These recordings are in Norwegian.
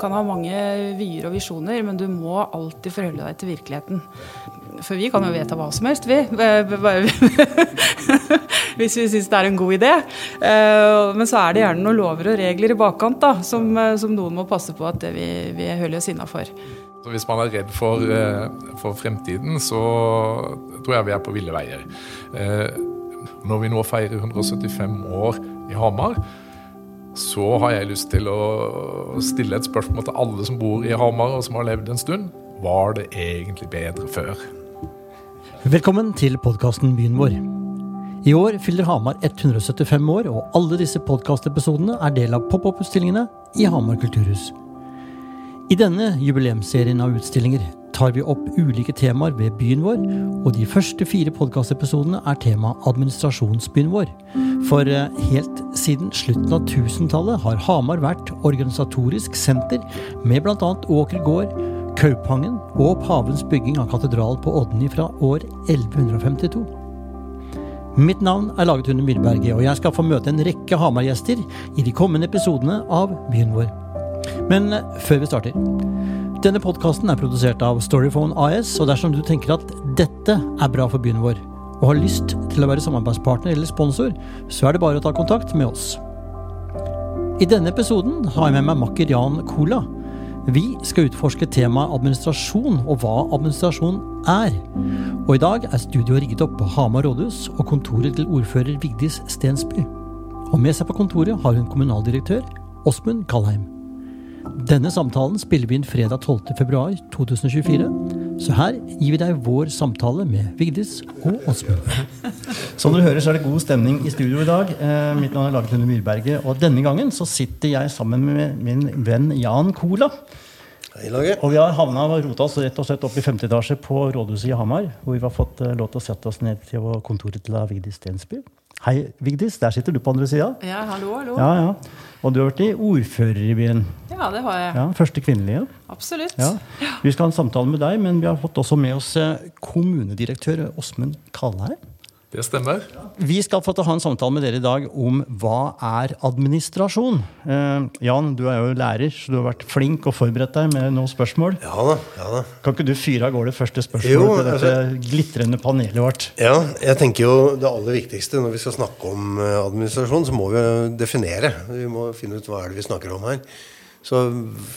kan ha mange vyer og visjoner, men du må alltid forholde deg til virkeligheten. For vi kan jo vedta hva som helst, vi. Hvis vi syns det er en god idé. Eh, men så er det gjerne noen lover og regler i bakkant da, som, eh, som noen må passe på at vi, vi holder oss innafor. Hvis man er redd for, for, fremtiden, så tror jeg vi er på ville veier. Når vi nå feirer 175 år i Hamar, så har jeg lyst til å stille et spørsmål til alle som bor i Hamar og som har levd en stund. Var det egentlig bedre før? Velkommen til podkasten Byen vår. I år fyller Hamar 175 år, og alle disse podkastepisodene er del av pop-opp-utstillingene i Hamar kulturhus. I denne jubileumsserien av utstillinger tar vi opp ulike temaer ved byen vår, og de første fire podkastepisodene er tema administrasjonsbyen vår. For eh, helt siden slutten av 1000-tallet har Hamar vært organisatorisk senter med bl.a. Åker gård, Kaupangen og pavens bygging av katedral på Odny fra år 1152. Mitt navn er Laget under Myrberget, og jeg skal få møte en rekke Hamar-gjester i de kommende episodene av Byen vår. Men eh, før vi starter denne podkasten er produsert av Storyphone AS, og dersom du tenker at dette er bra for byen vår, og har lyst til å være samarbeidspartner eller sponsor, så er det bare å ta kontakt med oss. I denne episoden har jeg med meg makker Jan Cola. Vi skal utforske temaet administrasjon og hva administrasjon er. Og i dag er studioet rigget opp på Hamar rådhus og kontoret til ordfører Vigdis Stensby. Og med seg på kontoret har hun kommunaldirektør Åsmund Kalheim. Denne samtalen spiller vi inn fredag 12.2.2024. Så her gir vi deg vår samtale med Vigdis og Åsmund. Som dere hører, så er det god stemning i studio i dag. Eh, mitt navn er Laget Lunde Myrberget, og denne gangen så sitter jeg sammen med min venn Jan Cola. Hei, Lage. Og vi har havna og rota oss rett og slett opp i femte etasje på rådhuset i Hamar. Hvor vi har fått eh, lov til å sette oss ned til kontoret til Vigdis Stensby. Hei, Vigdis. Der sitter du på andre sida. Ja, hallo, hallo. Ja, ja. Og du har vært i ordfører i byen. Ja, det har jeg. Ja, Første kvinnelige. Absolutt. Ja. Vi skal ha en samtale med deg, men vi har fått også med oss eh, kommunedirektør Åsmund Kalheim. Det stemmer. Vi skal få til å ha en samtale med dere i dag om hva er administrasjon. Eh, Jan, du er jo lærer, så du har vært flink og forberedt deg med noen spørsmål. Ja da, ja da. Kan ikke du fyre av gårde første spørsmål jo, til dette altså, glitrende panelet vårt? Ja, jeg tenker jo det aller viktigste når vi skal snakke om eh, administrasjon, så må vi definere. Vi må finne ut hva er det vi snakker om her. Så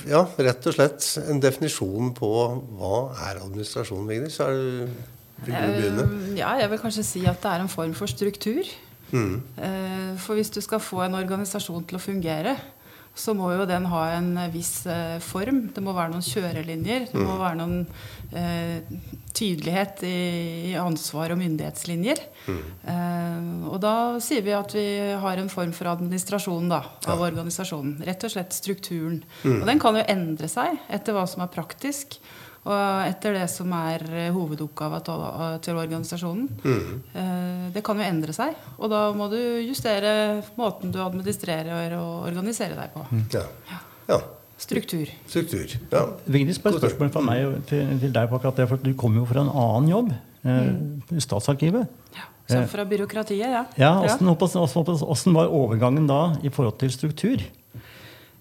ja, rett og slett en definisjon på hva er administrasjon, Vigdis. Er det vil du begynne? Eh, ja, jeg vil kanskje si at det er en form for struktur. Mm. Eh, for hvis du skal få en organisasjon til å fungere, så må jo den ha en viss eh, form. Det må være noen kjørelinjer. Det må mm. være noen eh, tydelighet i, i, ansvar og myndighetslinjer. Mm. Eh, og da sier vi at vi har en form for administrasjon da, av ja. organisasjonen. Rett og slett strukturen. Mm. Og den kan jo endre seg etter hva som er praktisk. Og etter det som er eh, hovedoppgava til organisasjonen. Mm. Det kan jo endre seg. Og da må du justere måten du administrerer og organiserer deg på. Mm. Ja. ja. Struktur. Struktur, ja. Vigdis, bare et spørsmål fra meg til, til, deg på akkurat det. For du kommer jo fra en annen jobb. Eh, mm. Statsarkivet. Ja, så fra byråkratiet, ja. ja Åssen var overgangen da i forhold til struktur?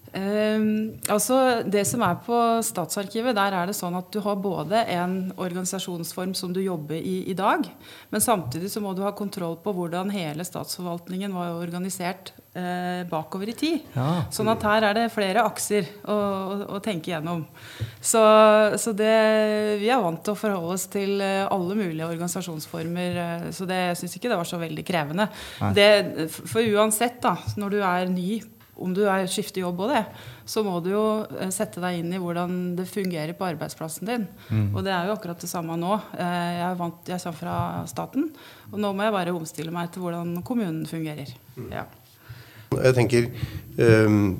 Um, altså Det som er på Statsarkivet, der er det sånn at du har både en organisasjonsform som du jobber i i dag, men samtidig så må du ha kontroll på hvordan hele statsforvaltningen var organisert eh, bakover i tid. Ja. Sånn at her er det flere akser å, å, å tenke gjennom. Så, så det, vi er vant til å forholde oss til eh, alle mulige organisasjonsformer, eh, så det syns ikke det var så veldig krevende. Det, for uansett, da, når du er ny om du er, skifter jobb og det, så må du jo eh, sette deg inn i hvordan det fungerer på arbeidsplassen din. Mm. Og det er jo akkurat det samme nå. Eh, jeg, er vant, jeg kommer fra staten, og nå må jeg bare omstille meg til hvordan kommunen fungerer. Mm. Ja. Jeg tenker um,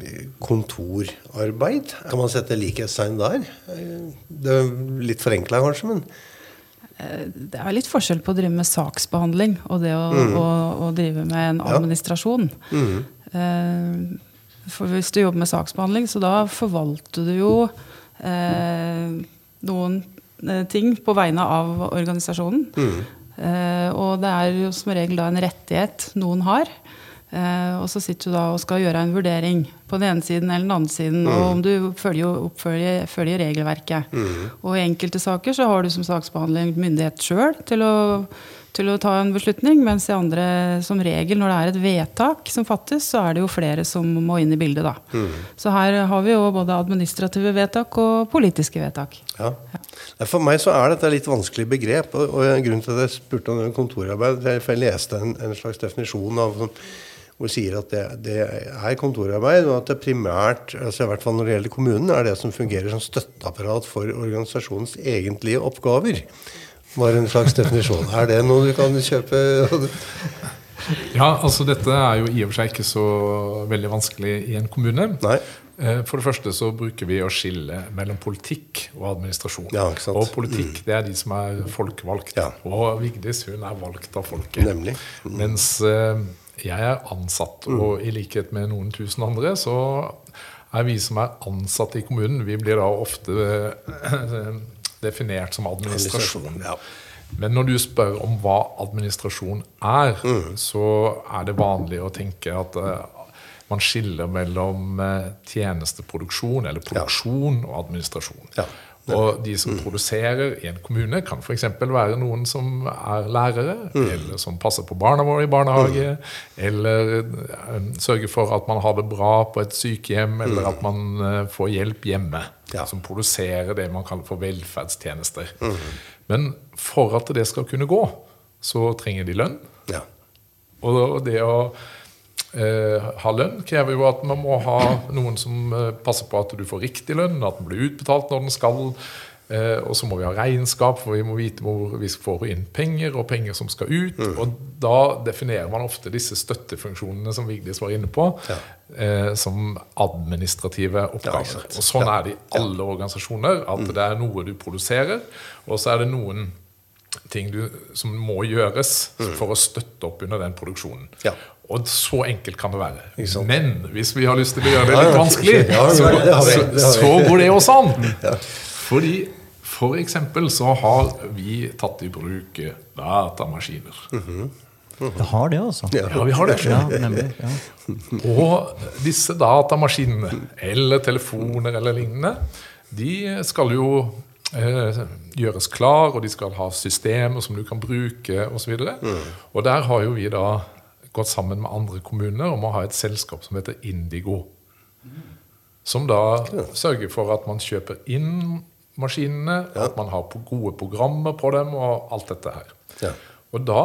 kontorarbeid. Kan man sette likhetstegn der? Det er litt forenkla kanskje, men det er litt forskjell på å drive med saksbehandling og det å, mm. å, å drive med en administrasjon. Ja. Mm. Uh, for hvis du jobber med saksbehandling, så da forvalter du jo eh, noen eh, ting på vegne av organisasjonen. Mm. Eh, og det er jo som regel da en rettighet noen har. Eh, og så sitter du da og skal gjøre en vurdering på den ene siden eller den andre siden, og om du følger, oppfølger, følger regelverket. Og i enkelte saker så har du som saksbehandler myndighet sjøl til å til å ta en beslutning, mens i andre, som regel, når det er et vedtak som fattes, så er det jo flere som må inn i bildet, da. Så her har vi jo både administrative vedtak og politiske vedtak. Ja. For meg så er dette et litt vanskelig begrep. Og, og grunnen til at jeg spurte om kontorarbeid, er for jeg leste en, en slags definisjon av sånn, hvor sier at det, det er kontorarbeid, og at det primært, altså i hvert fall når det gjelder kommunen, er det som fungerer som støtteapparat for organisasjonens egentlige oppgaver. Var en slags definisjon. Er det noe du kan kjøpe? Ja, altså dette er jo i og for seg ikke så veldig vanskelig i en kommune. Nei. Eh, For det første så bruker vi å skille mellom politikk og administrasjon. Ja. Mm. Og politikk det er de som er folkevalgt. Ja. Og Vigdis hun er valgt av folket. Nemlig. Mm. Mens eh, jeg er ansatt, og i likhet med noen tusen andre, så er vi som er ansatt i kommunen, vi blir da ofte eh, definert som administrasjon. Ja. Men når du spør om hva administrasjon er, Mm. så er det vanlig å tenke at uh, man skiller mellom uh, tjenesteproduksjon, eller produksjon, og administrasjon. Ja. Og de som produserer i en kommune, kan f.eks. være noen som er lærere, Mm. eller som passer på barna våre i barnehage, eller eh, sørger for at man har det bra på et sykehjem, eller at man eh, får hjelp hjemme. Mm. Ja. Som produserer det man kaller for velferdstjenester. Men for at det skal kunne gå, så trenger de lønn. Ja. Og det å eh, ha lønn krever jo at man må ha noen som eh, passer på at du får riktig lønn, at den blir utbetalt når den skal. Eh, og så må vi ha regnskap, for vi må vite hvor vi får inn penger, og penger som skal ut. Og da definerer man ofte disse støttefunksjonene som Vigdis var inne på, Ja. eh, som administrative oppgaver. Ja, og sånn Ja. er det i alle organisasjoner. At det er noe du produserer, og så er det noen ting du, som må gjøres for å støtte opp under den produksjonen. Ja. Og så enkelt kan det være. Men hvis vi har lyst til å gjøre det litt vanskelig, ja, ja, så, det vi, så, det har så går det også an. Fordi for eksempel så har vi tatt i bruk eh, datamaskiner. Det har det, altså. Ja. Vi har det. Ja, nemlig. Ja. Og disse datamaskinene, eller telefoner eller lignende, de skal jo gjøres klar, og de skal ha systemer som du kan bruke osv. Og, mm. og der har jo vi da gått sammen med andre kommuner om å ha et selskap som heter Indigo. Som da sørger for at man kjøper inn maskinene, at man har gode programmer på dem og alt dette her. Ja. Og da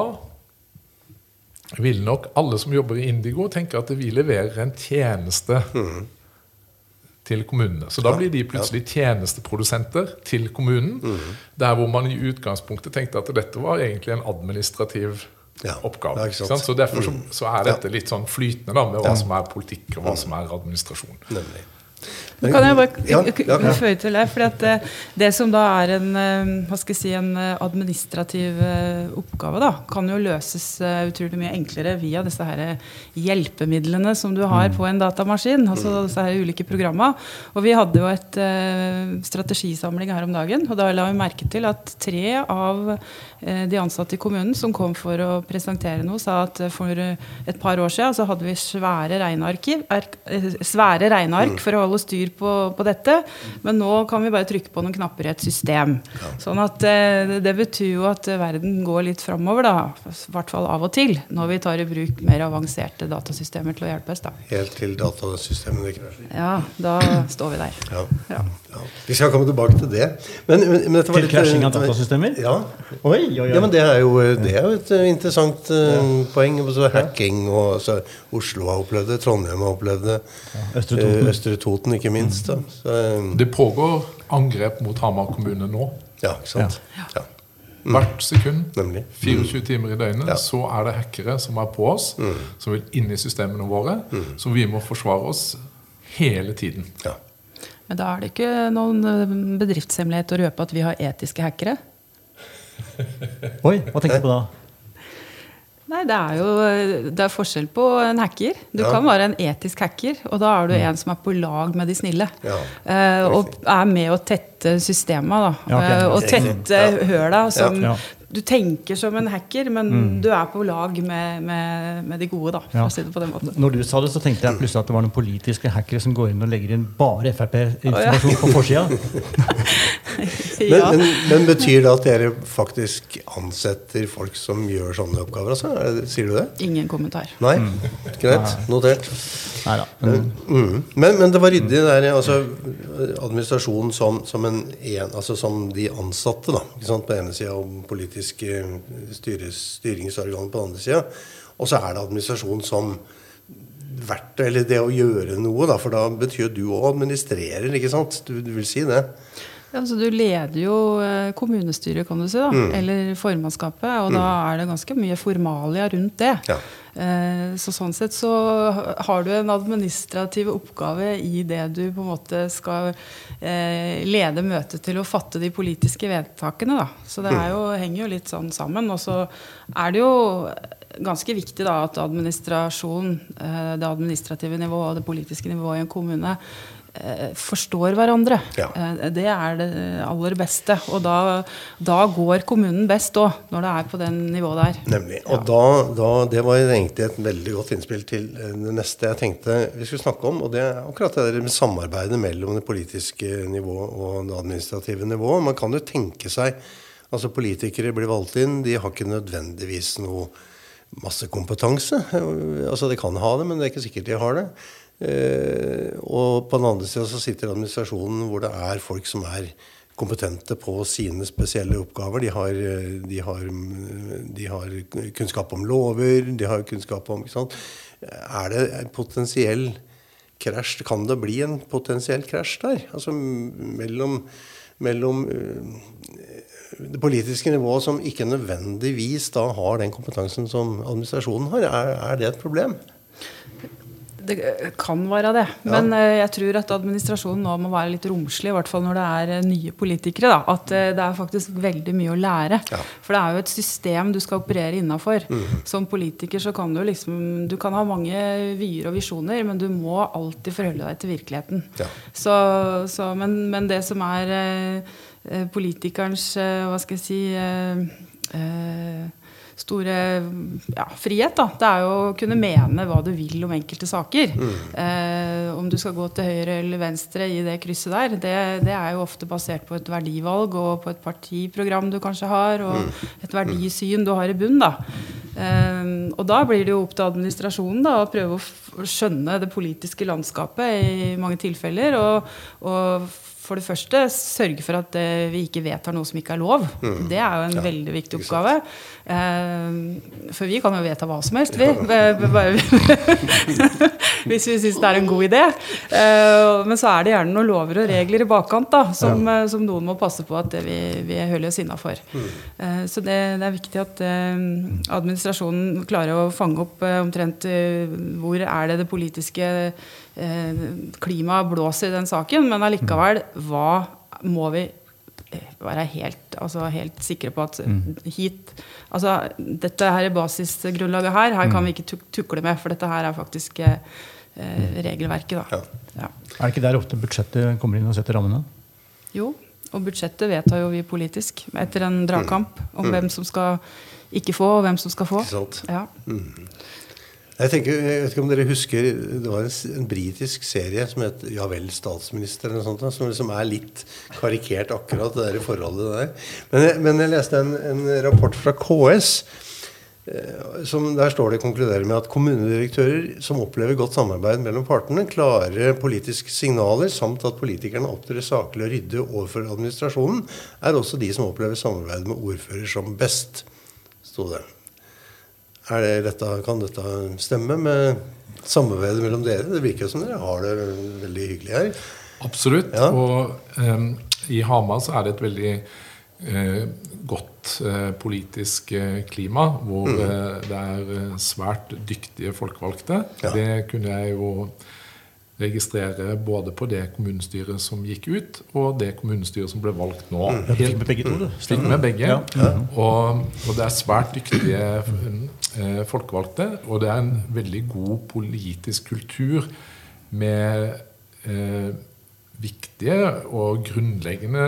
vil nok alle som jobber i Indigo, tenke at vi leverer en tjeneste til kommunene. Så da blir de plutselig tjenesteprodusenter til kommunen. Der hvor man i utgangspunktet tenkte at dette var egentlig en administrativ Ja. oppgave. Ikke ikke sant? sant? Så derfor så, så er dette litt sånn flytende da, med hva som er politikk, og hva som er administrasjon. Nemlig. Nå kan jeg bare Ja, ja, ja. føye til det. at det, det som da er en, eh, si, en eh, administrativ eh, oppgave, da, kan jo løses eh, utrolig mye enklere via disse her hjelpemidlene som du har på en datamaskin. altså disse her ulike programmer. Og vi hadde jo et eh, strategisamling her om dagen, og da la vi merke til at tre av eh, de ansatte i kommunen som kom for å presentere noe, sa at eh, for eh, et par år siden så hadde vi svære regnearkiv, eh, svære regneark for å holde styr på, på dette, men nå kan vi bare trykke på noen knapper i et system. Sånn at eh, det- det betyr jo at eh, verden går litt framover, da, i hvert fall av og til, når vi tar i bruk mer avanserte datasystemer til å hjelpe oss. da. Helt til datasystemene krasjer. Ja, da står vi der. Ja. Ja. Ja. Vi skal komme tilbake til det. Men, men, men dette var Til krasjing av datasystemer? Ja. Oi, oi, oi. ja, men det er jo, det er jo et interessant interessant ja. poeng. Så hacking og så Oslo har opplevd det, Trondheim har opplevd det. Østre Toten. Eh, Østre Toten, ikke minst. Da. Så, um. Det pågår angrep mot Hamar kommune nå. ja, ikke sant. Ja. Hvert sekund, Nemlig. 24 timer i døgnet, Ja. så er det hackere som er på oss, som vil inn i systemene våre, så vi må forsvare oss hele tiden. Ja. Men da er det ikke noen eh, bedriftshemmelighet å røpe at vi har etiske hackere. Oi, hva tenker du på da? Nei, det er jo det er forskjell på en hacker. Du Ja. kan være en etisk hacker, og da er du en som er på lag med de snille. Ja, Eh, og er med å tette systemet, da. Ja, ok. Eh, og tette tette høla som Ja. du tenker som en hacker, men du er på lag med, med, med de gode, da, for Ja. å si det på den måten. Når du sa det, så tenkte jeg plutselig at det var noen politiske hackere som går inn og legger inn bare Frp-informasjon på forsida. Men, Ja. men, men betyr det at dere faktisk ansetter folk som gjør sånne oppgaver? Altså? Er det, sier du det? Ingen kommentar. Nei? Greit. Notert. Nei da. Men, Mm. Men, men det var ryddig der, altså administrasjonen som, som, en, en, altså som de ansatte, da. Ikke sant? På den ene sida og politiske styres, styringsorgan på den andre sida. Og så er det administrasjon som verktøy, eller det å gjøre noe, da. For da betyr jo du òg administrerer, ikke sant? Du, du vil si det? Ja, så du leder jo eh, kommunestyret, kan du si, da, eller formannskapet, og da er det ganske mye formalia rundt det. Ja. Eh, Så sånn sett så har du en administrativ oppgave i det du på en måte skal eh, lede møtet til å fatte de politiske vedtakene. Da. Så det er jo, henger jo litt sånn sammen. Og så er det jo ganske viktig da at administrasjon, det administrative nivået og det politiske nivået i en kommune forstår hverandre. Ja. Eh, Det er det aller beste. Og da, da går kommunen best òg, når det er på den nivået der. Nemlig. Og da, da, det var egentlig et veldig godt innspill til eh, det neste jeg tenkte vi skulle snakke om. Og det er akkurat det der med samarbeidet mellom det politiske nivået og det administrative nivået. Man kan jo tenke seg Altså Politikere blir valgt inn, de har ikke nødvendigvis noe masse kompetanse. Altså De kan ha det, men det er ikke sikkert de har det. Eh, og på den andre sida så sitter administrasjonen hvor det er folk som er kompetente på sine spesielle oppgaver. De har, de har, de har kunnskap om lover, de har kunnskap om? Er det en potensiell krasj? Kan det bli en potensiell krasj der? Altså mellom, mellom eh, det politiske nivået som ikke nødvendigvis da har den kompetansen som administrasjonen har. Er, er det et problem? Det kan være det. Men eh, jeg tror at administrasjonen nå må være litt romslig, i hvert fall når det er eh, nye politikere. Da. At eh, det er faktisk veldig mye å lære. Ja. For det er jo et system du skal operere innafor. Som politiker så kan du liksom Du kan ha mange vyer og visjoner, men du må alltid forholde deg til virkeligheten. Ja. Så, så, men, men det som er eh, eh, politikerens eh, Hva skal jeg si eh, eh, store ja, frihet. Da. Det er jo å kunne mene hva du vil om enkelte saker. Eh, om du skal gå til høyre eller venstre i det krysset der, det, det er jo ofte basert på et verdivalg og på et partiprogram du kanskje har, og et verdisyn du har i bunn. Da. Eh, og da blir det jo opp til administrasjonen da, å prøve å skjønne det politiske landskapet i mange tilfeller. og, og for det første sørge for at uh, vi ikke vedtar noe som ikke er lov. Det er jo en Ja, veldig viktig oppgave. Uh, for vi kan jo vedta hva som helst, vi. B- Hvis vi syns det er en god idé. Uh, men så er det gjerne noen lover og regler i bakkant da, som, eh, som noen må passe på at vi, vi holder oss innafor. Eh, så det, det er viktig at eh, administrasjonen klarer å fange opp eh, omtrent eh, hvor er det det politiske eh, klimaet blåser i den saken, men allikevel, hva må vi eh, være helt, altså helt sikre på at hit Altså dette her er basisgrunnlaget her, her kan vi ikke tukle med, for dette her er faktisk eh, eh, regelverket, da. Ja. er det ikke der ofte budsjettet kommer inn og setter rammene? Jo, og budsjettet vedtar jo vi politisk etter en dragkamp om hvem som skal ikke få, og hvem som skal få. Ikke sant? Ja. Jeg, tenker, jeg vet ikke om dere husker Det var en, en britisk serie som het Ja vel, statsminister, eller noe sånt, som liksom er litt karikert akkurat det der forholdet der. Men men jeg leste en, en rapport fra KS. eh, Som der står det konkluderer med at kommunedirektører som opplever godt samarbeid mellom partene, klare politiske signaler samt at politikerne opptrer saklig og ryddig overfor administrasjonen, er også de som opplever samarbeid med ordfører som best, sto det. Er det dette, kan dette stemme med samarbeidet mellom dere? Det virker som dere har det veldig hyggelig her. Absolutt. Ja. Og um, i Hamar så er det et veldig uh, godt uh, politisk uh, klima, hvor eh, det er svært dyktige folkevalgte. Ja. Det kunne jeg jo registrere både på det kommunestyret som gikk ut, og det kommunestyret som ble valgt nå. Mm. Helt, fikk med begge to, du. Fikk med begge. Ja. Og, og det er svært dyktige folkevalgte. Og det er en veldig god politisk kultur med eh, viktige og grunnleggende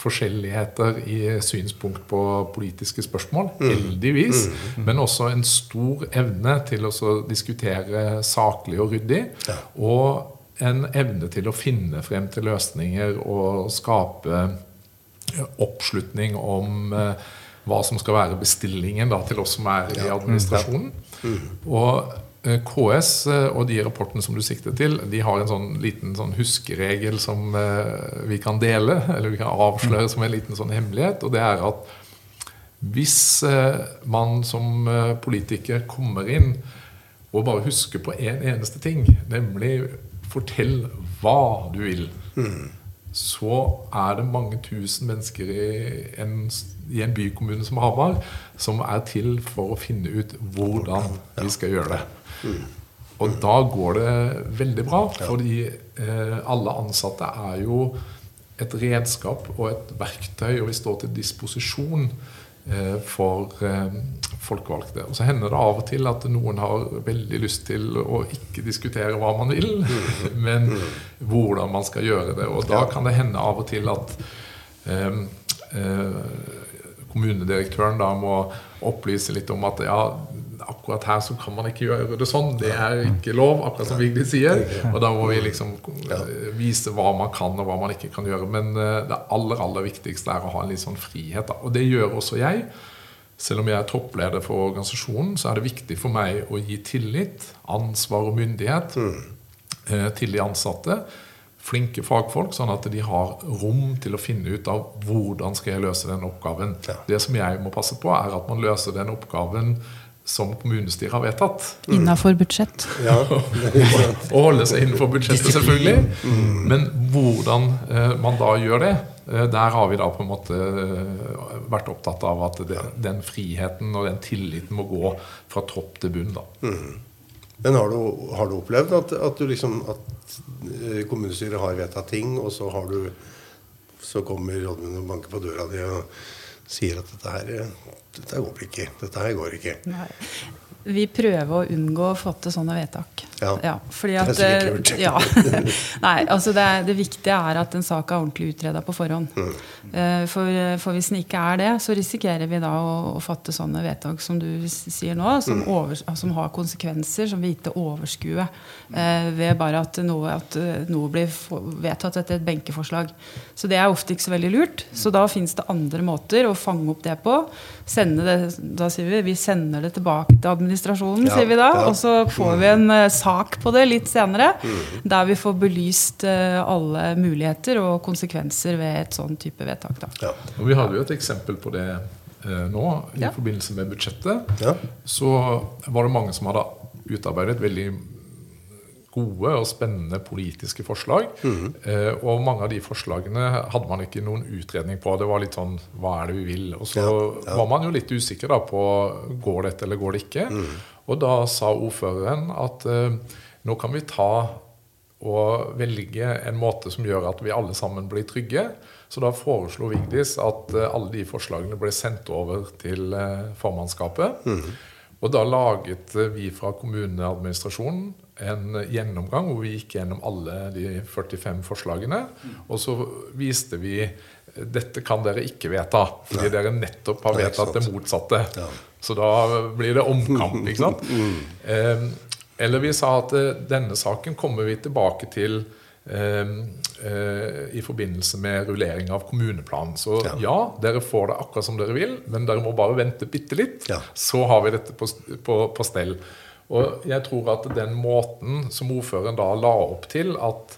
forskjelligheter i synspunkt på politiske spørsmål, heldigvis. Men også en stor evne til å diskutere saklig og ryddig. Og en evne til å finne frem til løsninger og skape oppslutning om eh, hva som skal være bestillingen da, til oss som er i administrasjonen. Og eh, KS eh, og de rapportene som du sikter til, de har en sånn liten sånn huskeregel som eh, vi kan dele, eller vi kan avsløre som en liten sånn hemmelighet. Og det er at hvis man som politiker kommer inn og bare husker på én en eneste ting, nemlig fortell hva du vil, så er det mange tusen mennesker i en, i en bykommune som Hamar som er til for å finne ut hvordan vi skal gjøre det. Og da går det veldig bra, fordi eh, alle ansatte er jo et redskap og et verktøy, og vi står til disposisjon for eh, folkevalgte. Og så hender det av og til at noen har veldig lyst til å ikke diskutere hva man vil, men hvordan man skal gjøre det. Og da kan det hende av og til at eh, eh, kommunedirektøren da må opplyse litt om at ja, akkurat her så kan man ikke gjøre det sånn. Det er ikke lov, akkurat som Vigdis sier. Og da må vi liksom eh, vise hva man kan og hva man ikke kan gjøre. Men eh, det aller aller viktigste er å ha en litt sånn frihet. Da. Og det gjør også jeg. Selv om jeg er toppleder for organisasjonen, så er det viktig for meg å gi tillit, ansvar og myndighet eh, til de ansatte. Flinke fagfolk, sånn at de har rom til å finne ut av hvordan skal jeg løse den oppgaven. Det som jeg må passe på, er at man løser den oppgaven som kommunestyret har vedtatt. Innafor budsjett. Ja, Og holde seg innenfor budsjettet, selvfølgelig. Men hvordan eh, man da gjør det, eh, der har vi da på en måte eh, vært opptatt av at det, den friheten og den tilliten må gå fra topp til bunn. da. Men har du, har du opplevd at, at, du liksom, at kommunestyret har vedtatt ting, og så, har du, så kommer rådmannen og banker på døra di og sier at dette her, dette går ikke. Dette her går ikke. Nei. Vi prøver å unngå å fatte sånne vedtak. Ja. fordi Det er at, sikkert lurt. ja. Nei, altså det, det viktige er at en sak er ordentlig utreda på forhånd. Mm. Eh, For, for hvis den ikke er det, så risikerer vi da å, å fatte sånne vedtak som du sier nå, Mm. som, over, som har konsekvenser som vi ikke overskuer eh, ved bare at noe, at eh, noe blir vedtatt etter et benkeforslag. Så det er ofte ikke så veldig lurt. Så da fins det andre måter å fange opp det på. Sende det, da sier vi vi sender det tilbake til administrasjonen, Ja, sier vi da. ja. Og så får vi en uh, sak på det litt senere, der vi får belyst uh, alle muligheter og konsekvenser ved et sånn type vedtak. Da. Ja. Og Vi hadde jo et eksempel på det uh, nå i Ja. forbindelse med budsjettet. Ja. Så var det mange som hadde utarbeidet veldig gode og spennende politiske forslag. Eh, og mange av de forslagene hadde man ikke noen utredning på. Det var litt sånn Hva er det vi vil? Og så Ja, ja. var man jo litt usikker da på går dette eller går det ikke. Og da sa ordføreren at eh, nå kan vi ta og velge en måte som gjør at vi alle sammen blir trygge. Så da foreslo Vigdis at eh, alle de forslagene ble sendt over til formannskapet. formannskapet. Og da laget eh, vi fra kommuneadministrasjonen en gjennomgang hvor vi gikk gjennom alle de 45 forslagene. Og så viste vi dette kan dere ikke vedta, fordi dere nettopp har Nei, vedtatt det motsatte. Ja. Så da blir det omkamp, ikke sant? Eh, eller vi sa at eh, denne saken kommer vi tilbake til eh, eh, i forbindelse med rullering av kommuneplanen. Så Ja. ja. dere får det akkurat som dere vil, men dere må bare vente bitte litt. Ja. Så har vi dette på, på, på stell. Og jeg tror at den måten som ordføreren da la opp til, at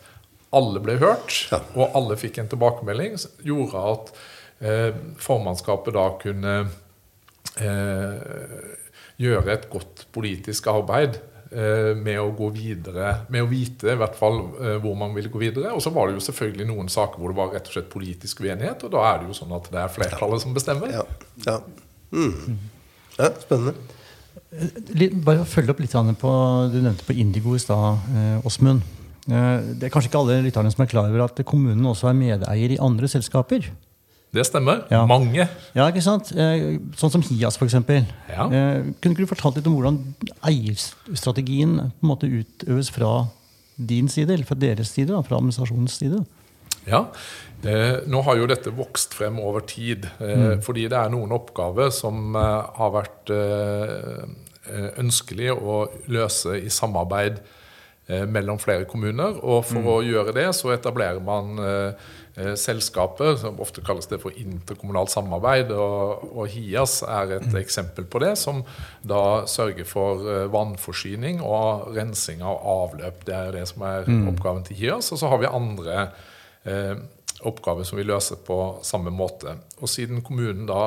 alle ble hørt, Ja. og alle fikk en tilbakemelding, gjorde at eh, formannskapet da kunne eh, gjøre et godt politisk arbeid eh, med å gå videre, med å vite i hvert fall eh, hvor man ville gå videre. Og så var det jo selvfølgelig noen saker hvor det var rett og slett politisk uenighet, og da er det jo sånn at det er flertallet som bestemmer. Ja. Ja. Mm. ja, spennende. Bare følge opp litt på Du nevnte på Indigo i stad, eh, Åsmund. Eh, det er kanskje ikke alle lytterne som er klar over at kommunen også er medeier i andre selskaper. Det stemmer. Ja. Mange. Ja, ikke sant? Eh, sånn som Hias, f.eks. Ja. Kunne ikke du fortalt litt om hvordan eierstrategien på en måte utøves fra din side, eller fra deres side, fra administrasjonens side? Ja, eh, nå har jo dette vokst frem over tid. Eh, fordi det er noen oppgaver som eh, har vært eh, ønskelig å løse i samarbeid eh, mellom flere kommuner. Og for å gjøre det så etablerer man eh, eh, selskaper, som ofte kalles det for interkommunalt samarbeid. Og, og HIAS er et eksempel på det, som da sørger for eh, vannforsyning og rensing av avløp. Det er det som er oppgaven til HIAS. Og så har vi andre eh, oppgaver som vi løser på samme måte. Og siden kommunen da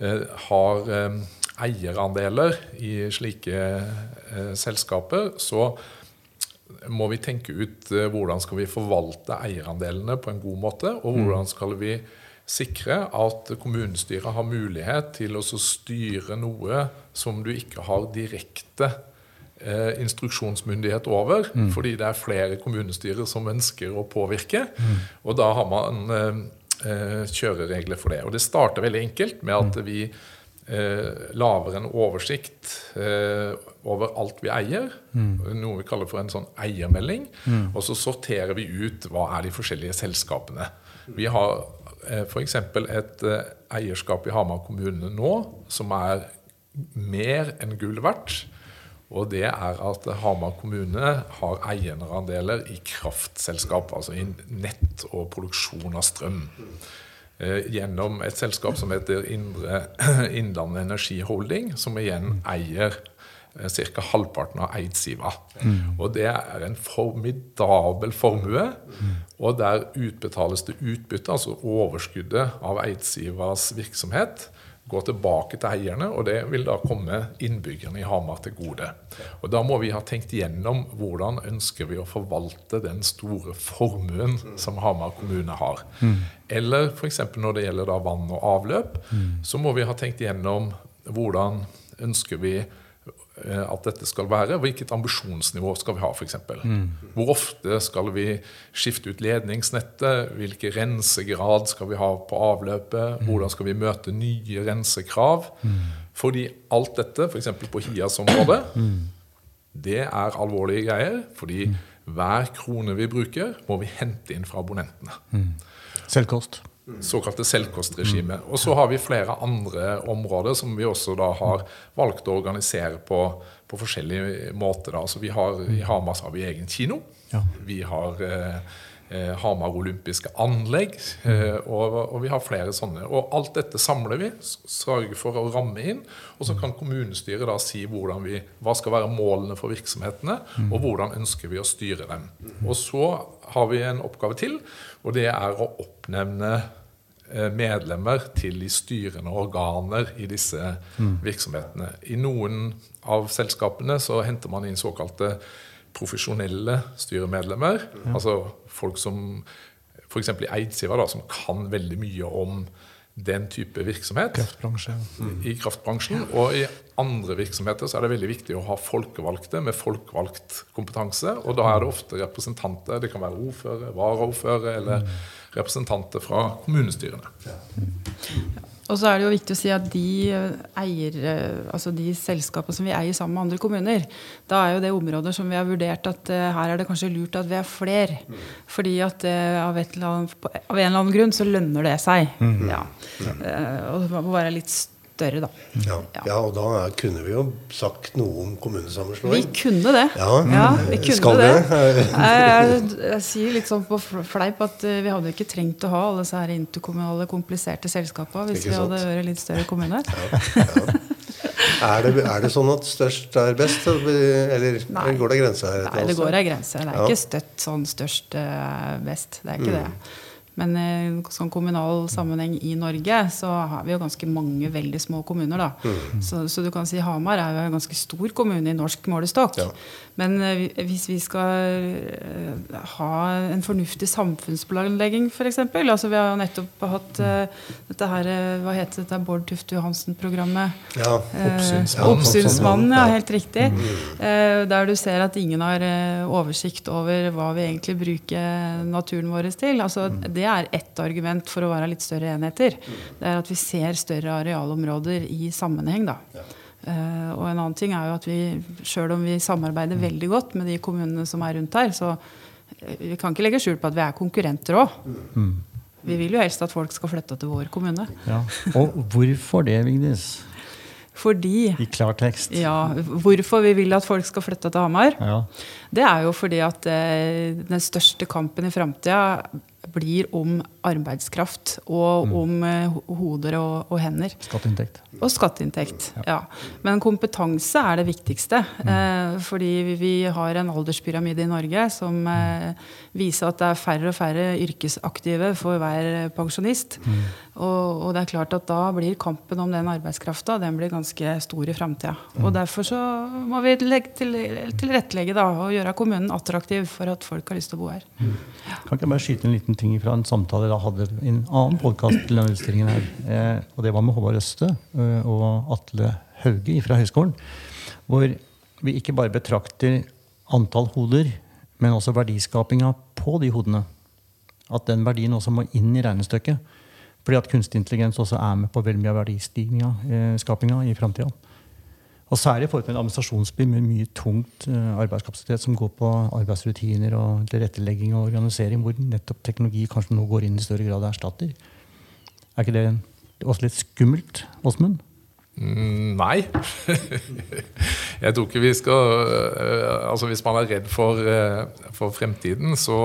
eh, har eh, eierandeler i slike eh, selskaper, så må vi tenke ut hvordan skal vi forvalte eierandelene på en god måte, og hvordan skal vi sikre at kommunestyret har mulighet til å styre noe som du ikke har direkte eh, instruksjonsmyndighet over, fordi det er flere kommunestyrer som ønsker å påvirke. Og da har man eh, eh, kjøreregler for det. Og det starter veldig enkelt med at vi eh, lager en oversikt eh, over alt vi eier. Noe vi kaller for en sånn eiermelding. Og så sorterer vi ut hva er de forskjellige selskapene. Vi har eh, f.eks. et eh, eierskap i Hamar kommune nå som er mer enn gull verdt. Og det er at Hamar kommune har eierandeler i kraftselskap, altså i nett og produksjon av strøm. Eh, gjennom et selskap som heter Indre Innlandet Energi Holding, som igjen eier ca. halvparten av Eidsiva. Og det er en formidabel formue. Og der utbetales det utbytte, altså overskuddet av Eidsivas virksomhet, går tilbake til eierne, og det vil da komme innbyggerne i Hamar til gode. Og Da må vi ha tenkt igjennom hvordan ønsker vi å forvalte den store formuen som Hamar kommune har. Eller f.eks. når det gjelder da vann og avløp, så må vi ha tenkt igjennom hvordan ønsker vi eh, at dette skal være. Hvilket ambisjonsnivå skal vi ha, f.eks.? Hvor ofte skal vi skifte ut ledningsnettet? Hvilken rensegrad skal vi ha på avløpet? Hvordan skal vi møte nye rensekrav? Fordi alt dette, f.eks. på HIAs område, det er alvorlige greier. Fordi hver krone vi bruker, må vi hente inn fra abonnentene Selvkost. Såkalte selvkostregime. Og så har vi flere andre områder som vi også da har valgt å organisere på, på forskjellige måter. Altså vi har, I Hamas har vi egen kino. Ja. Vi har eh, eh, Hamar olympiske anlegg, eh, og, og vi har flere sånne. Og alt dette samler vi, sørger for å ramme inn. Og så kan kommunestyret da si vi, hva skal være målene for virksomhetene, og hvordan ønsker vi å styre dem. Og så har vi en oppgave til, og det er å oppnevne eh, medlemmer til de styrende organer i disse virksomhetene. I noen av selskapene så henter man inn såkalte profesjonelle styremedlemmer. Altså folk som f.eks. i Eidsiva, da, som kan veldig mye om den type virksomhet Kraftbransje. i kraftbransjen. Og i andre virksomheter så er det veldig viktig å ha folkevalgte med folkevalgt kompetanse. Og da er det ofte representanter, det kan være ordfører, varaordfører eller representanter fra kommunestyrene. Og så er det jo viktig å si at de eh, eier, eh, altså de selskapene som vi eier sammen med andre kommuner, da er jo det områder som vi har vurdert at eh, her er det kanskje lurt at vi er flere. Fordi at av, et eller annet, av en eller annen grunn så lønner det seg. Ja. Eh, og det må være litt større, da. Ja, Ja. ja og da kunne vi jo sagt noe om kommunesammenslåing. Vi kunne det. Ja. vi kunne Skal det. det? Jeg, sier litt sånn på fleip at eh, vi hadde ikke trengt å ha alle disse her interkommunale, kompliserte selskapene hvis vi hadde vært litt større kommune. Er det, er det sånn at størst er best, eller Nei. går det grenser her? Nei, det går ei grense. Det er Ja. ikke støtt sånn størst eh, best. Det er ikke det. Men i eh, sånn kommunal sammenheng i Norge så har vi jo ganske mange veldig små kommuner. da. Så, så du kan si Hamar er jo en ganske stor kommune i norsk målestokk. Ja. Men eh, hvis vi skal eh, ha en fornuftig samfunnsplanlegging f.eks. Altså, vi har jo nettopp hatt uh, dette her Hva heter dette Bård Tufte Johansen-programmet? Ja. Eh, Uh, Oppsynsmannen, ja, helt riktig. Uh, Der du ser at ingen har oversikt over hva vi egentlig bruker naturen vår til. Altså, det er ett argument for å være litt større enheter. Det er at vi ser større arealområder i sammenheng. da. Eh, og en annen ting er jo at vi, sjøl om vi samarbeider veldig godt med de kommunene som er rundt her, så Vi kan ikke legge skjul på at vi er konkurrenter òg. Vi vil jo helst at folk skal flytte til vår kommune. Ja. Og hvorfor det, Vignes? Fordi I klartekst. ja, Hvorfor vi vil at folk skal flytte til Hamar? Ja. Det er jo fordi at eh, den største kampen i framtida blir om arbeidskraft og om eh, hoder og, og hender. Skatteinntekt. Og skatteinntekt. Ja. Men kompetanse er det viktigste. Eh, fordi vi- vi har en alderspyramide i Norge som eh, viser at det er færre og færre yrkesaktive for hver pensjonist. Og, og det er klart at da blir kampen om den arbeidskrafta den blir ganske stor i framtida. Og derfor så må vi tilrettelegge til, da, og gjøre kommunen attraktiv for at folk har lyst til å bo her. Kan ikke jeg bare skyte en liten ting fra en samtale jeg hadde i en annen podkast. Eh, og det var med Håvard Øste eh, og Atle Hauge fra Høgskolen. Hvor vi ikke bare betrakter antall hoder, men også verdiskapinga på de hodene. At den verdien også må inn i regnestykket. Fordi at kunstig intelligens også er med på veldig mye av verdiskapinga i framtida. Og særlig i forhold til en administrasjonsby med mye tungt eh, arbeidskapasitet som går på arbeidsrutiner og tilrettelegging og organisering, hvor nettopp teknologi kanskje nå går inn i større grad og erstatter. Er ikke det også litt skummelt, Åsmund? Mm, Nei. Jeg tror ikke vi skal øh, Altså Hvis man er redd for, øh, for fremtiden, så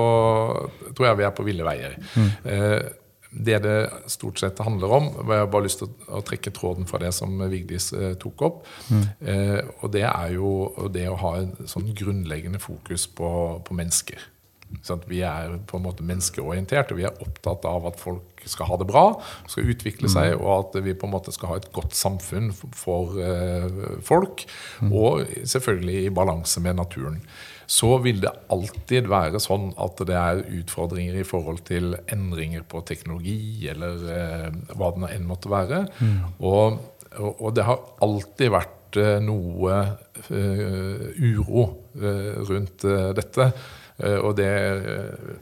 tror jeg vi er på ville veier. Eh, Det det stort sett handler om og Jeg har bare lyst til å, trekke tråden fra det som Vigdis eh, tok opp. Eh, og det er jo det å ha en sånn grunnleggende fokus på, på mennesker. Sånn vi er på en måte menneskeorientert, og vi er opptatt av at folk skal ha det bra, skal utvikle seg, og at vi på en måte skal ha et godt samfunn for eh, folk. Og selvfølgelig i balanse med naturen. Så vil det alltid være sånn at det er utfordringer i forhold til endringer på teknologi, eller eh, hva det enn måtte være. Og, og, og det har alltid vært eh, noe eh, uro eh, rundt eh, dette. Eh, Og det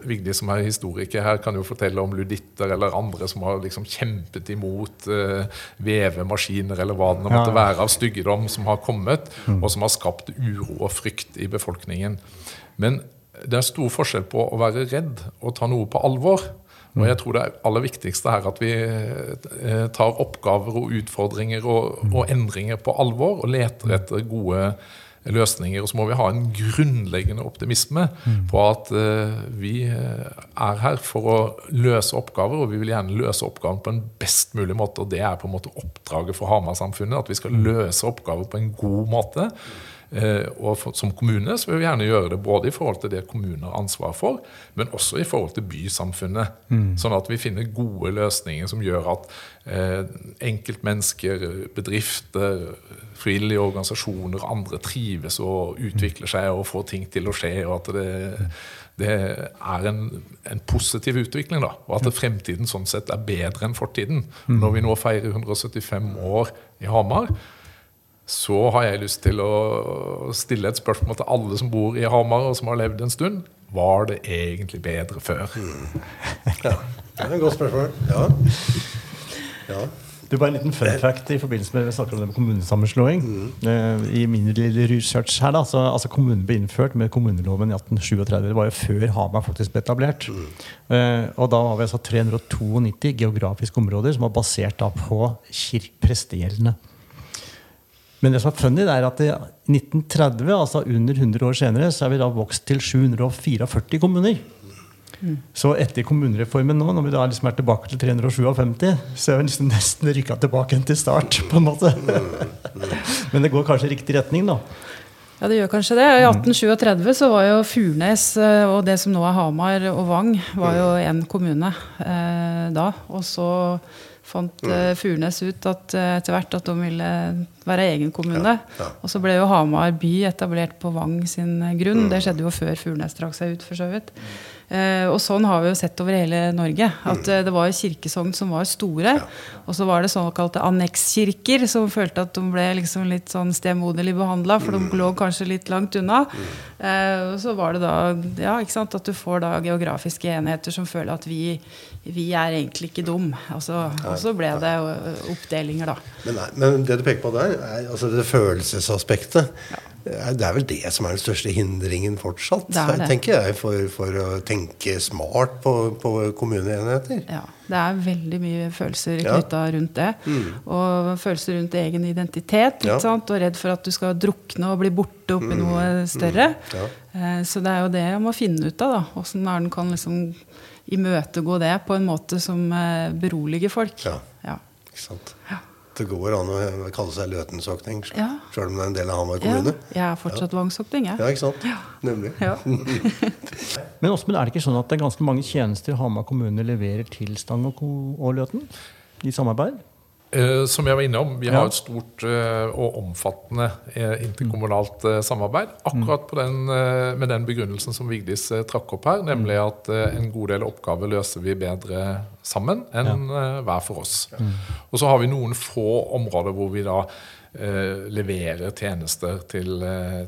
Vigdi Vigdis som er historiker her, kan jo fortelle om luditter eller andre som har liksom kjempet imot uh, vevemaskiner eller hva det måtte være av styggedom som har kommet, og som har skapt uro og frykt i befolkningen. Men det er stor forskjell på å være redd og ta noe på alvor. Og jeg tror det er aller viktigste er at vi eh, tar oppgaver og utfordringer og, og endringer på alvor og leter etter gode løsninger. Og så må vi ha en grunnleggende optimisme på at uh, vi eh, er her for å løse oppgaver, og vi vil gjerne løse oppgaven på en best mulig måte. Og det er på en måte oppdraget for Hamar-samfunnet, at vi skal løse oppgaver på en god måte. Eh, og for, som kommune så vil vi gjerne gjøre det både i forhold til det kommunen har ansvar for, men også i forhold til bysamfunnet. Sånn at vi finner gode løsninger som gjør at eh, enkeltmennesker, bedrifter, frivillige organisasjoner og andre trives og utvikler seg og får ting til å skje. og at det, det er en, en positiv utvikling, da, og at fremtiden sånn sett er bedre enn fortiden. Når vi nå feirer 175 år i Hamar, så har jeg lyst til å stille et spørsmål til alle som bor i Hamar og som har levd en stund. Var det egentlig bedre før? Ja, det er et godt spørsmål. Ja. ja. Du, bare en liten fun fact i forbindelse med vi snakker om det med kommunesammenslåing. Mm. I min lille research her da, så, altså Kommunen ble innført med kommuneloven i 1837. Det var jo før Hamar faktisk ble etablert. Eh, og da var vi altså 392 geografiske områder som var basert da på kirk prestegjeldene. Men det som er funny, er at i 1930, altså under 100 år senere, så er vi da vokst til 744 kommuner. Så etter kommunereformen nå, når vi da liksom er tilbake til 357, så er vi liksom nesten rykka tilbake til start. på en måte. Men det går kanskje i riktig retning, da. Ja, det gjør kanskje det. I 1837 så var jo Furnes eh, og det som nå er Hamar og Vang, var jo én kommune eh, da. Og så fant mm. Furnes ut at eh, etter hvert at de ville være egen kommune. ja. Og så ble jo Hamar by etablert på Vang sin grunn. Det skjedde jo før Furnes trakk seg ut, for så vidt. Eh, og sånn har vi jo sett over hele Norge. At mm. det var kirkesogn som var store. Og så var det såkalte annekskirker som følte at de ble liksom litt sånn stemoderlig behandla, for de lå kanskje litt langt unna. Eh, og så var det da ja, ikke sant, at du får da geografiske enheter som føler at vi, vi er egentlig ikke dum. Altså, og så ble det oppdelinger, da. Men, nei, men det du peker på der, er altså det følelsesaspektet. Det er vel det som er den største hindringen fortsatt, Det det. tenker jeg, for, for å tenke smart på, på kommuneenheter. Ja, det er veldig mye følelser Ja. rundt det. Og følelser rundt egen identitet. Ja. sant? Og redd for at du skal drukne og bli borte oppi noe større. Ja. Eh, Så det er jo det jeg må finne ut av. da. Åssen er den kan liksom imøtegå det på en måte som eh, beroliger folk. Ja. Ja. Ikke sant? Ja. Det går an å kalle seg løtensokning, Ja. sjøl om det er en del av Hamar Ja, kommune. jeg er fortsatt vangsokting, jeg. Ja, ikke sant? Nemlig. Ja. Men Åsmund, er det ikke sånn at det er ganske mange tjenester Hamar kommune leverer til Stang og, og Løten i samarbeid? Eh, Som jeg var innom, vi Ja. har et stort eh, og omfattende eh, interkommunalt samarbeid. Akkurat på den, med den begrunnelsen som Vigdis trakk opp her, nemlig at eh, en god del oppgaver løser vi bedre sammen enn hver for oss. Og så har vi noen få områder hvor vi da leverer tjenester til,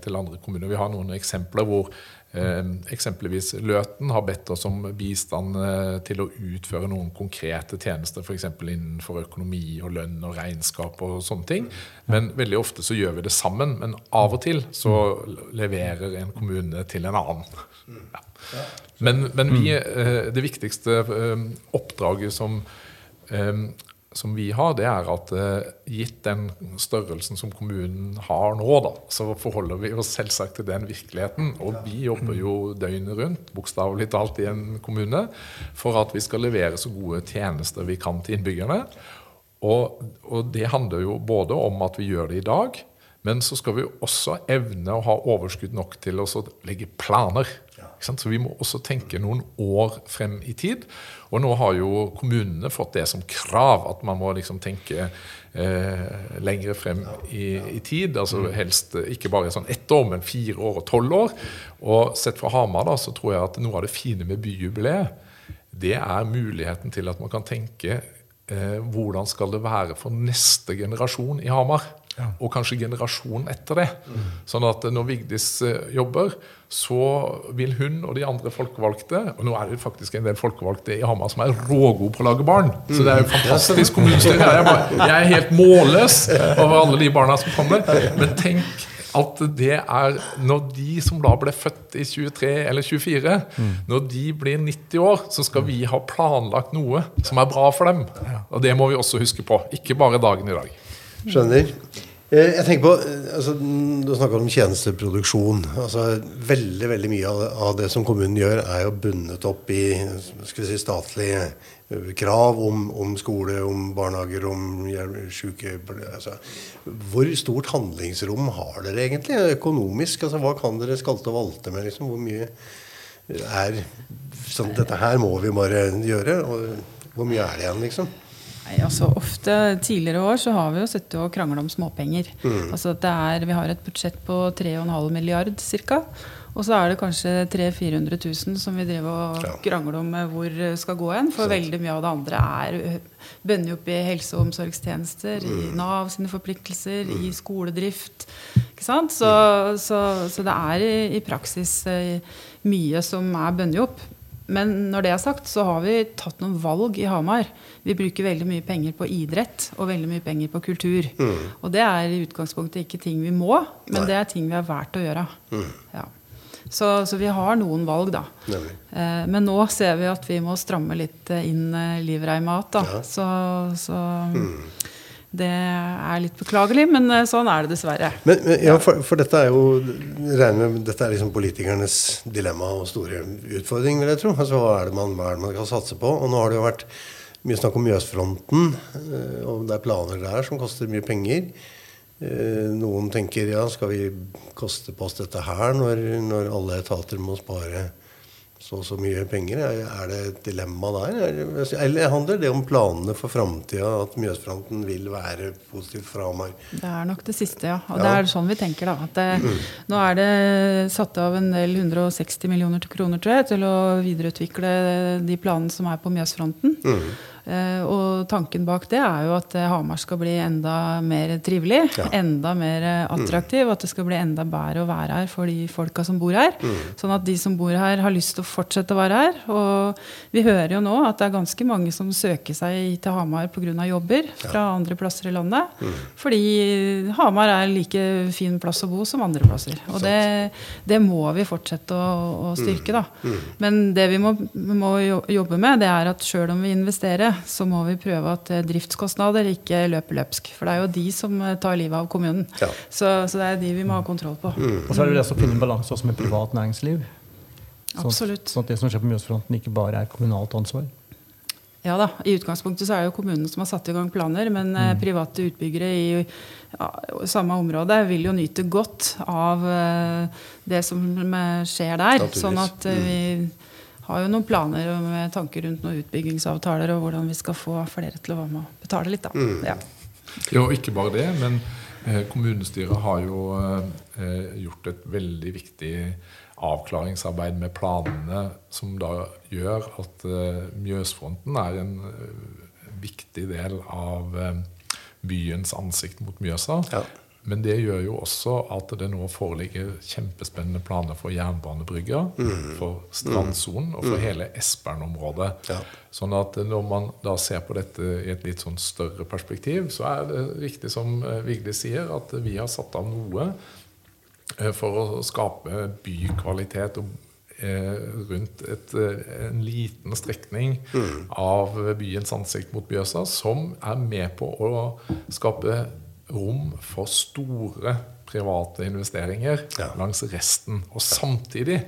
til andre kommuner. Vi har noen eksempler hvor eksempelvis Løten har bedt oss om bistand eh, til å utføre noen konkrete tjenester, f.eks. innenfor økonomi og lønn og regnskap og sånne ting. Men veldig ofte så gjør vi det sammen. Men av og til så leverer en kommune til en annen. Ja. Men, men vi, eh, det viktigste eh, oppdraget som eh, som vi har, det er at eh, gitt den størrelsen som kommunen har nå, da, så forholder vi oss selvsagt til den virkeligheten. Og vi jobber jo døgnet rundt, bokstavelig talt, i en kommune for at vi skal levere så gode tjenester vi kan til innbyggerne. Og, og det handler jo både om at vi gjør det i dag, men så skal vi også evne å ha overskudd nok til å legge planer. Så vi må også tenke noen år frem i tid. Og nå har jo kommunene fått det som krav, at man må liksom tenke eh, lengre frem i, i tid. altså Helst ikke bare sånn ett år, men fire år og tolv år. Og sett fra Hamar da, så tror jeg at noe av det fine med byjubileet, det er muligheten til at man kan tenke eh, hvordan skal det være for neste generasjon i Hamar? Og kanskje generasjonen etter det. Sånn at når Vigdis eh, jobber, så vil hun og de andre folkevalgte Og nå er det faktisk en del folkevalgte i Hamar som er rågode på å lage barn. Så det er jo fantastisk kommunestyre. Jeg jeg er helt målløs over alle de barna som kommer. Men tenk at det er Når de som da ble født i 23 eller 24, når de blir 90 år, så skal vi ha planlagt noe som er bra for dem. Og det må vi også huske på. Ikke bare dagen i dag. Skjønner. Eh, Jeg tenker på, eh, altså, Du snakker om tjenesteproduksjon. altså Veldig veldig mye av det, som kommunen gjør, er jo bundet opp i skal vi si, statlige eh, krav om, om skole, om barnehager, om syke altså, Hvor stort handlingsrom har dere egentlig økonomisk? altså Hva kan dere skalte og valte med? liksom Hvor mye er sånn Dette her må vi bare gjøre. og Hvor mye er det igjen, liksom? Nei, altså ofte Tidligere år så har vi jo sittet og krangla om småpenger. Altså at det er, Vi har et budsjett på 3,5 milliard ca. Og så er det kanskje 300 000-400 000 som vi driver og Ja. krangler om eh, hvor skal gå hen. For veldig mye av det andre er bønner opp i helse- og omsorgstjenester, i Nav sine forpliktelser, i skoledrift. Ikke sant? Så, så, så det er i, i praksis eh, mye som er bundet opp. Men når det er sagt, så har vi tatt noen valg i Hamar. Vi bruker veldig mye penger på idrett og veldig mye penger på kultur. Og det er i utgangspunktet ikke ting vi må, men Nei. det er ting vi har valgt å gjøre. Ja. Så, så vi har noen valg, da. Eh, men nå ser vi at vi må stramme litt eh, inn livreima igjen. Ja. Så, så det er litt beklagelig, men eh, sånn er det dessverre. Men, men ja, for, for dette er jo med, dette er liksom politikernes dilemma og store utfordring, vil jeg tro. Altså, hva, er man, hva er det man kan satse på? Og nå har det jo vært mye snakk om Mjøsfronten, eh, og det er planer der som koster mye penger. Eh, Noen tenker ja, skal vi koste på oss dette her når, når alle etater må spare så og så mye penger? Er, det et dilemma der? Er Eller handler det om planene for framtida, at Mjøsfronten vil være positivt fra Hamar? Det er nok det siste, ja. Og Ja. det er sånn vi tenker, da. At det, Nå er det satt av en del 160 millioner kroner, tror jeg, til å videreutvikle de planene som er på Mjøsfronten. Eh, og tanken bak det er jo at eh, Hamar skal bli enda mer trivelig. Ja. Enda mer eh, attraktiv. At det skal bli enda bedre å være her for de folka som bor her. Sånn at de som bor her, har lyst til å fortsette å være her. Og vi hører jo nå at det er ganske mange som søker seg til Hamar pga. jobber fra andre plasser i landet. Fordi Hamar er like fin plass å bo som andre plasser. Og det, det må vi fortsette å, å styrke, da. Men det vi må, må jobbe med, det er at sjøl om vi investerer, så må vi prøve at eh, driftskostnader ikke løper løpsk. For det er jo de som eh, tar livet av kommunen. Ja. Så, så det er de vi må ha kontroll på. Og så er det det å finne en balanse også med privat næringsliv. Sånn, Absolutt. sånn at det som skjer på Mjøsfronten, ikke bare er kommunalt ansvar. Ja da, I utgangspunktet så er det jo kommunen som har satt i gang planer, men mm. private utbyggere i ja, samme område vil jo nyte godt av eh, det som eh, skjer der. Sånn at eh, vi har jo noen planer med tanker rundt noen utbyggingsavtaler og hvordan vi skal få flere til å være med og betale litt. da. Ja. Jo, ikke bare det, men eh, kommunestyret har jo eh, gjort et veldig viktig avklaringsarbeid med planene, som da gjør at eh, Mjøsfronten er en viktig del av byens ansikt mot Mjøsa. Ja. Men det gjør jo også at det nå foreligger kjempespennende planer for jernbanebrygga, for strandsonen og for hele Espern-området. Ja. Sånn at når man da ser på dette i et litt sånn større perspektiv, så er det riktig som eh, Vigdis sier, at vi har satt av noe eh, for å skape bykvalitet og eh, rundt et, en liten strekning av byens ansikt mot Bjøsa, som er med på å skape rom for store private investeringer Ja. langs resten. Og samtidig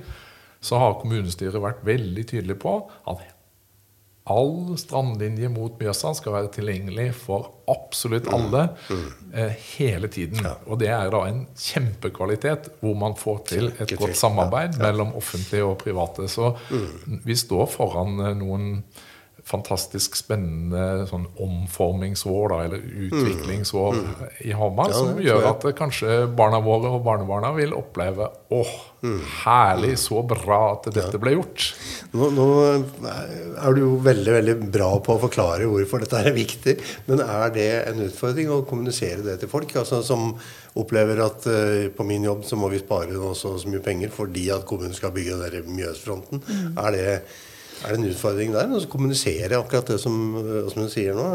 så har kommunestyret vært veldig tydelig på at all strandlinje mot Mjøsa skal være tilgjengelig for absolutt alle eh, hele tiden. Og det er da en kjempekvalitet hvor man får til et godt samarbeid mellom offentlige og private. Så vi står foran eh, noen fantastisk spennende sånn omformingsår da, eller utviklingsår i Hamar, Ja, som gjør at eh, kanskje barna våre og barnebarna vil oppleve åh, herlig, så bra at dette ble gjort. Nå, nå er du jo veldig veldig bra på å forklare hvorfor dette er viktig. Men er det en utfordring å kommunisere det til folk? Altså, som opplever at uh, på min jobb så må vi spare så, så mye penger fordi at kommunen skal bygge den der Mjøsfronten. Er, det, er det en utfordring der? å kommunisere akkurat det som Åsmund sier nå?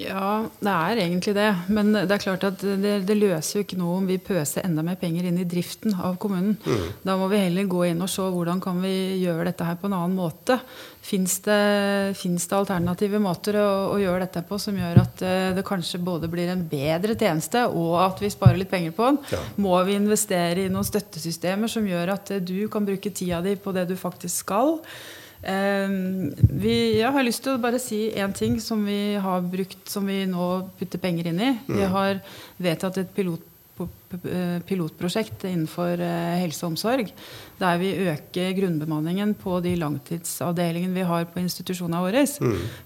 Ja, det er egentlig det. Men det er klart at det, det løser jo ikke noe om vi pøser enda mer penger inn i driften av kommunen. Da må vi heller gå inn og se hvordan kan vi gjøre dette her på en annen måte. Fins det, det alternative måter å, å gjøre dette på som gjør at eh, det kanskje både blir en bedre tjeneste og at vi sparer litt penger på den? Ja. Må vi investere i noen støttesystemer som gjør at eh, du kan bruke tida di på det du faktisk skal? Ehm, vi, jeg har lyst til å bare si én ting som vi har brukt, som vi nå putter penger inn i. Vi har vedtatt et pilot, pilotprosjekt innenfor eh, helse og omsorg. Der vi øker grunnbemanningen på de langtidsavdelingene vi har på institusjonene våre.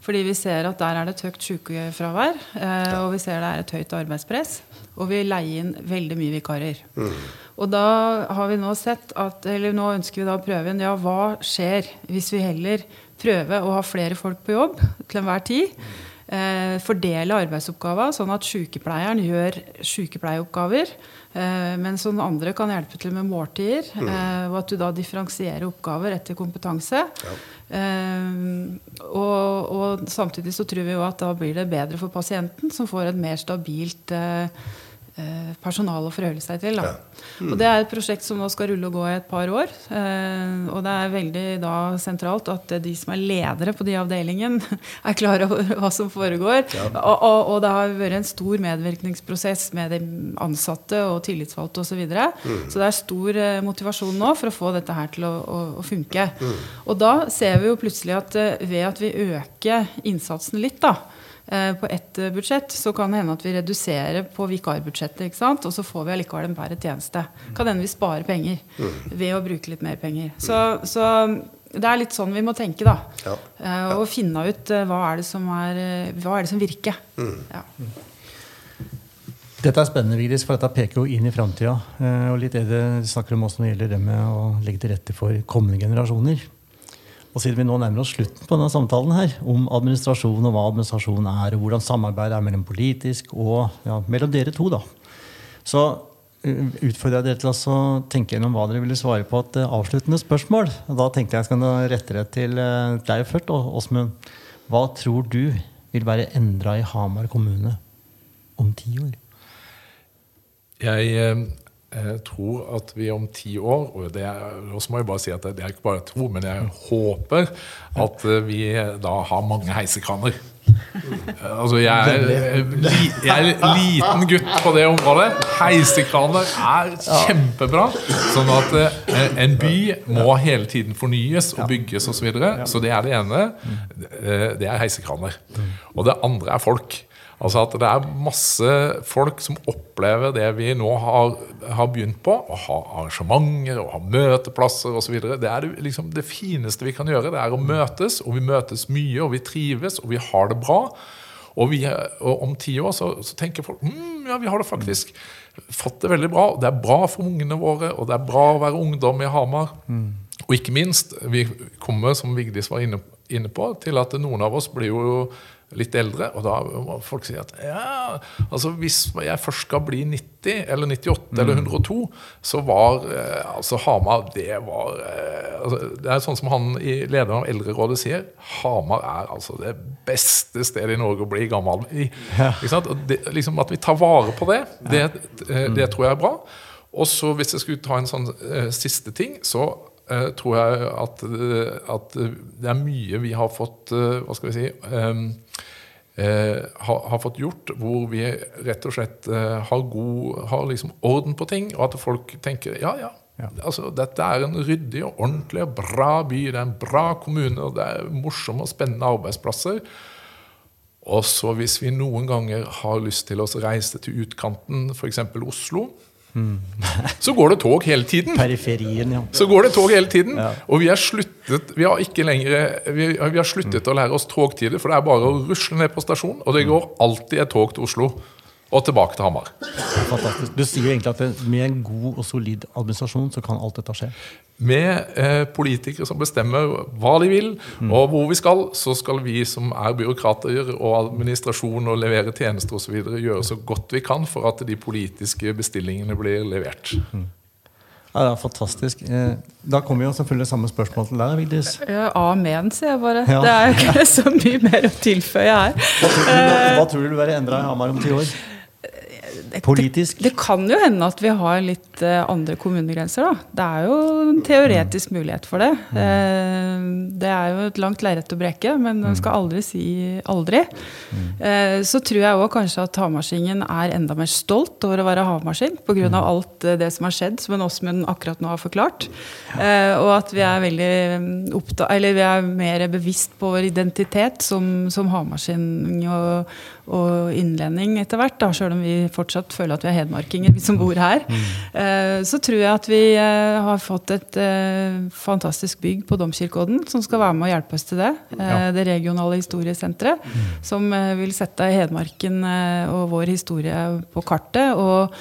Fordi vi ser at der er det et høyt sykefravær, eh, og vi ser det er et høyt arbeidspress. Og vi leier inn veldig mye vikarer. Og da har vi nå sett at, eller nå ønsker vi da å prøve inn ja, hva skjer hvis vi heller prøver å ha flere folk på jobb til enhver tid. Eh, fordele arbeidsoppgaver sånn at sykepleieren gjør sykepleieoppgaver. Eh, mens noen andre kan hjelpe til med måltider. Mm. og at du da differensierer oppgaver etter kompetanse. Ja. og, og samtidig så tror vi jo at da blir det bedre for pasienten, som får et mer stabilt eh, eh, personal å forholde seg til. Da. Og Det er et prosjekt som nå skal rulle og gå i et par år. Eh, og det er veldig da sentralt at de som er ledere på de avdelingen, er klar over hva som foregår. Og, og, og det har vært en stor medvirkningsprosess med de ansatte og tillitsvalgte osv. Så, videre. så det er stor eh, motivasjon nå for å få dette her til å, å, å funke. Og da ser vi jo plutselig at eh, ved at vi øker innsatsen litt, da, på ett eh, budsjett, så kan det hende at vi reduserer på vikarbudsjettet. ikke sant? Og så får vi allikevel en bedre tjeneste. Kan hende vi sparer penger ved å bruke litt mer penger. Så, så det er litt sånn vi må tenke, da. Ja. Ja. Og finne ut eh, hva er det som, er, eh, hva er det som virker. Ja. Dette er spennende, Vigdis, for dette peker jo inn i framtida. Og litt det det snakker om også når det gjelder det med å legge til rette for kommende generasjoner. Og siden vi nå nærmer oss slutten på denne samtalen her, om administrasjon og hva administrasjon er, og hvordan samarbeidet er mellom politisk og ja, mellom dere to, da, så uh, utfordrer jeg dere til å tenke gjennom hva dere ville svare på et uh, avsluttende spørsmål. Da tenkte jeg skal rette det til uh, deg først, Åsmund. Hva tror du vil være endra i Hamar kommune om ti år? Jeg tror at vi om ti år Og det også må jeg bare si at det er ikke bare tro, men jeg håper at vi da har mange heisekraner. Altså, jeg er, jeg er liten gutt på det området. Heisekraner er kjempebra. Sånn at eh, en by må hele tiden fornyes og bygges osv. Så, videre. så det er det ene. Eh, det er heisekraner. Og det andre er folk. Altså at det er masse folk som opplever det vi nå har, har begynt på. Å ha arrangementer og ha møteplasser osv. Det er det, liksom det fineste vi kan gjøre. Det er å møtes, og vi møtes mye, og vi trives, og vi har det bra. Og, vi, og om ti år så, så tenker folk mm, ja, vi har det faktisk fått det veldig bra. Det er bra for ungene våre, og det er bra å være ungdom i Hamar. Mm. Og ikke minst, vi kommer, som Vigdis var inne, inne på, til at noen av oss blir jo litt eldre. Og da må folk si at ja, altså hvis jeg først skal bli 90 eller 98 mm. eller 102, så var eh, altså Hamar Det var eh, altså, Det er sånn som han i lederen av Eldrerådet sier. Hamar er altså det beste stedet i Norge å bli gammel i. Det, liksom At vi tar vare på det, det, eh, det tror jeg er bra. Og så hvis jeg skulle ta en sånn uh, siste ting, så tror jeg at, uh, at, det er mye vi har fått Hva skal vi si um, eh, har, har, fått gjort, hvor vi rett og slett eh, har, god, har liksom orden på ting, og at folk tenker ja, ja. ja. Altså, dette er en ryddig og ordentlig og bra by. Det er en bra kommune, og det er morsomme og spennende arbeidsplasser. Og så hvis vi noen ganger har lyst til å reise til utkanten, f.eks. Oslo, så går det tog hele tiden. Periferien, ja. Så går det tog hele tiden. Ja. Og vi, sluttet, vi, har ikke lenger, vi, vi har sluttet mm. å lære oss togtider, for det er bare å rusle ned på stasjonen, og det går alltid et tog til Oslo og tilbake til Hamar. Fantastisk. Du sier jo egentlig at med en god og solid administrasjon så kan alt dette skje? Med eh, politikere som bestemmer hva de vil mm. og hvor vi skal, så skal vi som er byråkrater og administrasjon og leverer tjenester osv. gjøre så godt vi kan for at de politiske bestillingene blir levert. Mm. Ja, det er fantastisk. Eh, da kommer jo selvfølgelig samme spørsmål til deg, Vigdis. Ja, amen, sier jeg bare. Ja. Det er ikke så mye mer å tilføye her. Hva tror du, hva tror du vil være endra i Hamar om ti år? Politisk? Det, det, kan jo hende at vi har litt uh, andre kommunegrenser, da. Det er jo en teoretisk mm. mulighet for det. Mm. Uh, det er jo et langt lerret å breke, men man mm. skal aldri si aldri. Uh, så tror jeg òg kanskje at hamarsingen er enda mer stolt over å være hamarsing pga. Alt det som har skjedd, som en Åsmund akkurat nå har forklart. og at vi er veldig opptatt Eller vi er mer bevisst på vår identitet som, som hamarsing og, og innlending etter hvert, da, sjøl om vi fortsatt føler at vi er hedmarkinger, vi som bor her. Mm. Uh, så tror jeg at vi uh, har fått et uh, fantastisk bygg på Domkirkeodden som skal være med å hjelpe oss til det. Ja. Det regionale historiesenteret. Mm. Som vil sette Hedmarken og vår historie på kartet. Og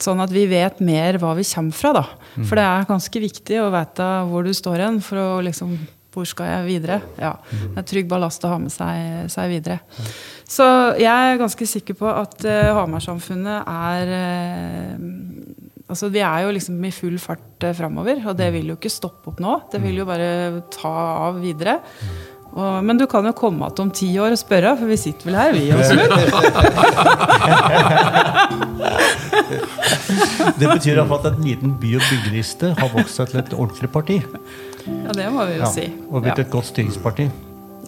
sånn at vi vet mer hva vi kommer fra, da. Mm. For det er ganske viktig å vite hvor du står hen for å liksom hvor skal jeg videre? Ja, Det er trygg ballast å ha med seg, seg videre. Så jeg er ganske sikker på at uh, Hamar-samfunnet er uh, Altså, Vi er jo liksom i full fart uh, framover, og det vil jo ikke stoppe opp nå. Det vil jo bare ta av videre. Og, men du kan jo komme igjen om ti år og spørre, for vi sitter vel her, vi også. det betyr at en liten by- og bygdeliste har vokst seg til et ordentlig parti. Ja, det må vi jo ja, si. Og blitt ja. et godt styringsparti.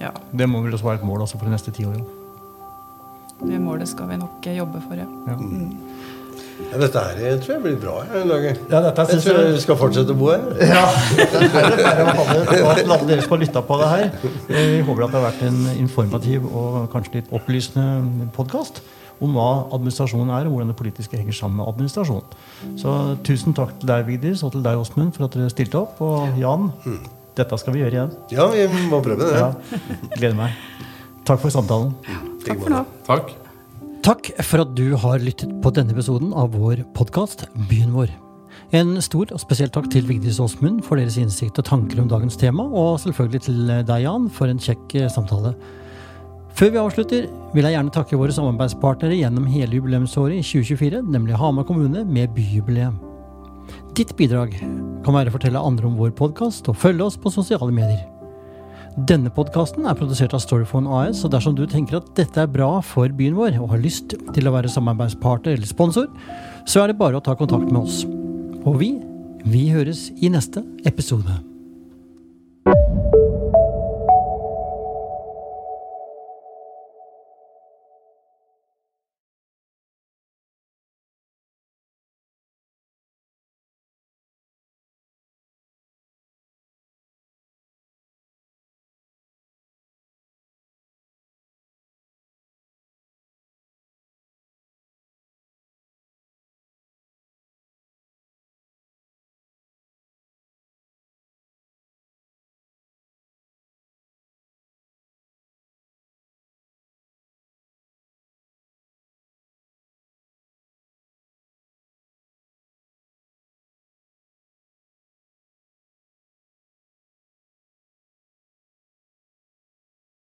Ja. Det må vel også være et mål altså, for de neste ti årene. Det målet skal vi nok jobbe for, ja. ja. Mm. Ja, dette her jeg tror jeg blir bra. Jeg, lager. Ja, dette jeg tror jeg vi skal fortsette å bo her. Ja, det og at alle dere som har lytta på det her. Vi håper at det har vært en informativ og kanskje litt opplysende podkast om hva administrasjonen er, og hvordan det politiske henger sammen med administrasjon. Så tusen takk til deg, Vigdis, og til deg, Åsmund, for at dere stilte opp. Og Jan, dette skal vi gjøre igjen. Ja, vi må prøve det. Ja, gleder meg. Takk for samtalen. Takk for nå. Takk. Takk for at du har lyttet på denne episoden av vår podkast Byen vår. En stor og spesiell takk til Vigdis Aasmund for deres innsikt og tanker om dagens tema, og selvfølgelig til deg, Jan, for en kjekk samtale. Før vi avslutter, vil jeg gjerne takke våre samarbeidspartnere gjennom hele jubileumsåret i 2024, nemlig Hamar kommune med byjubileum. Ditt bidrag kan være å fortelle andre om vår podkast og følge oss på sosiale medier. Denne podkasten er produsert av Storyphone AS, og dersom du tenker at dette er bra for byen vår, og har lyst til å være samarbeidspartner eller sponsor, så er det bare å ta kontakt med oss. Og vi, vi høres i neste episode.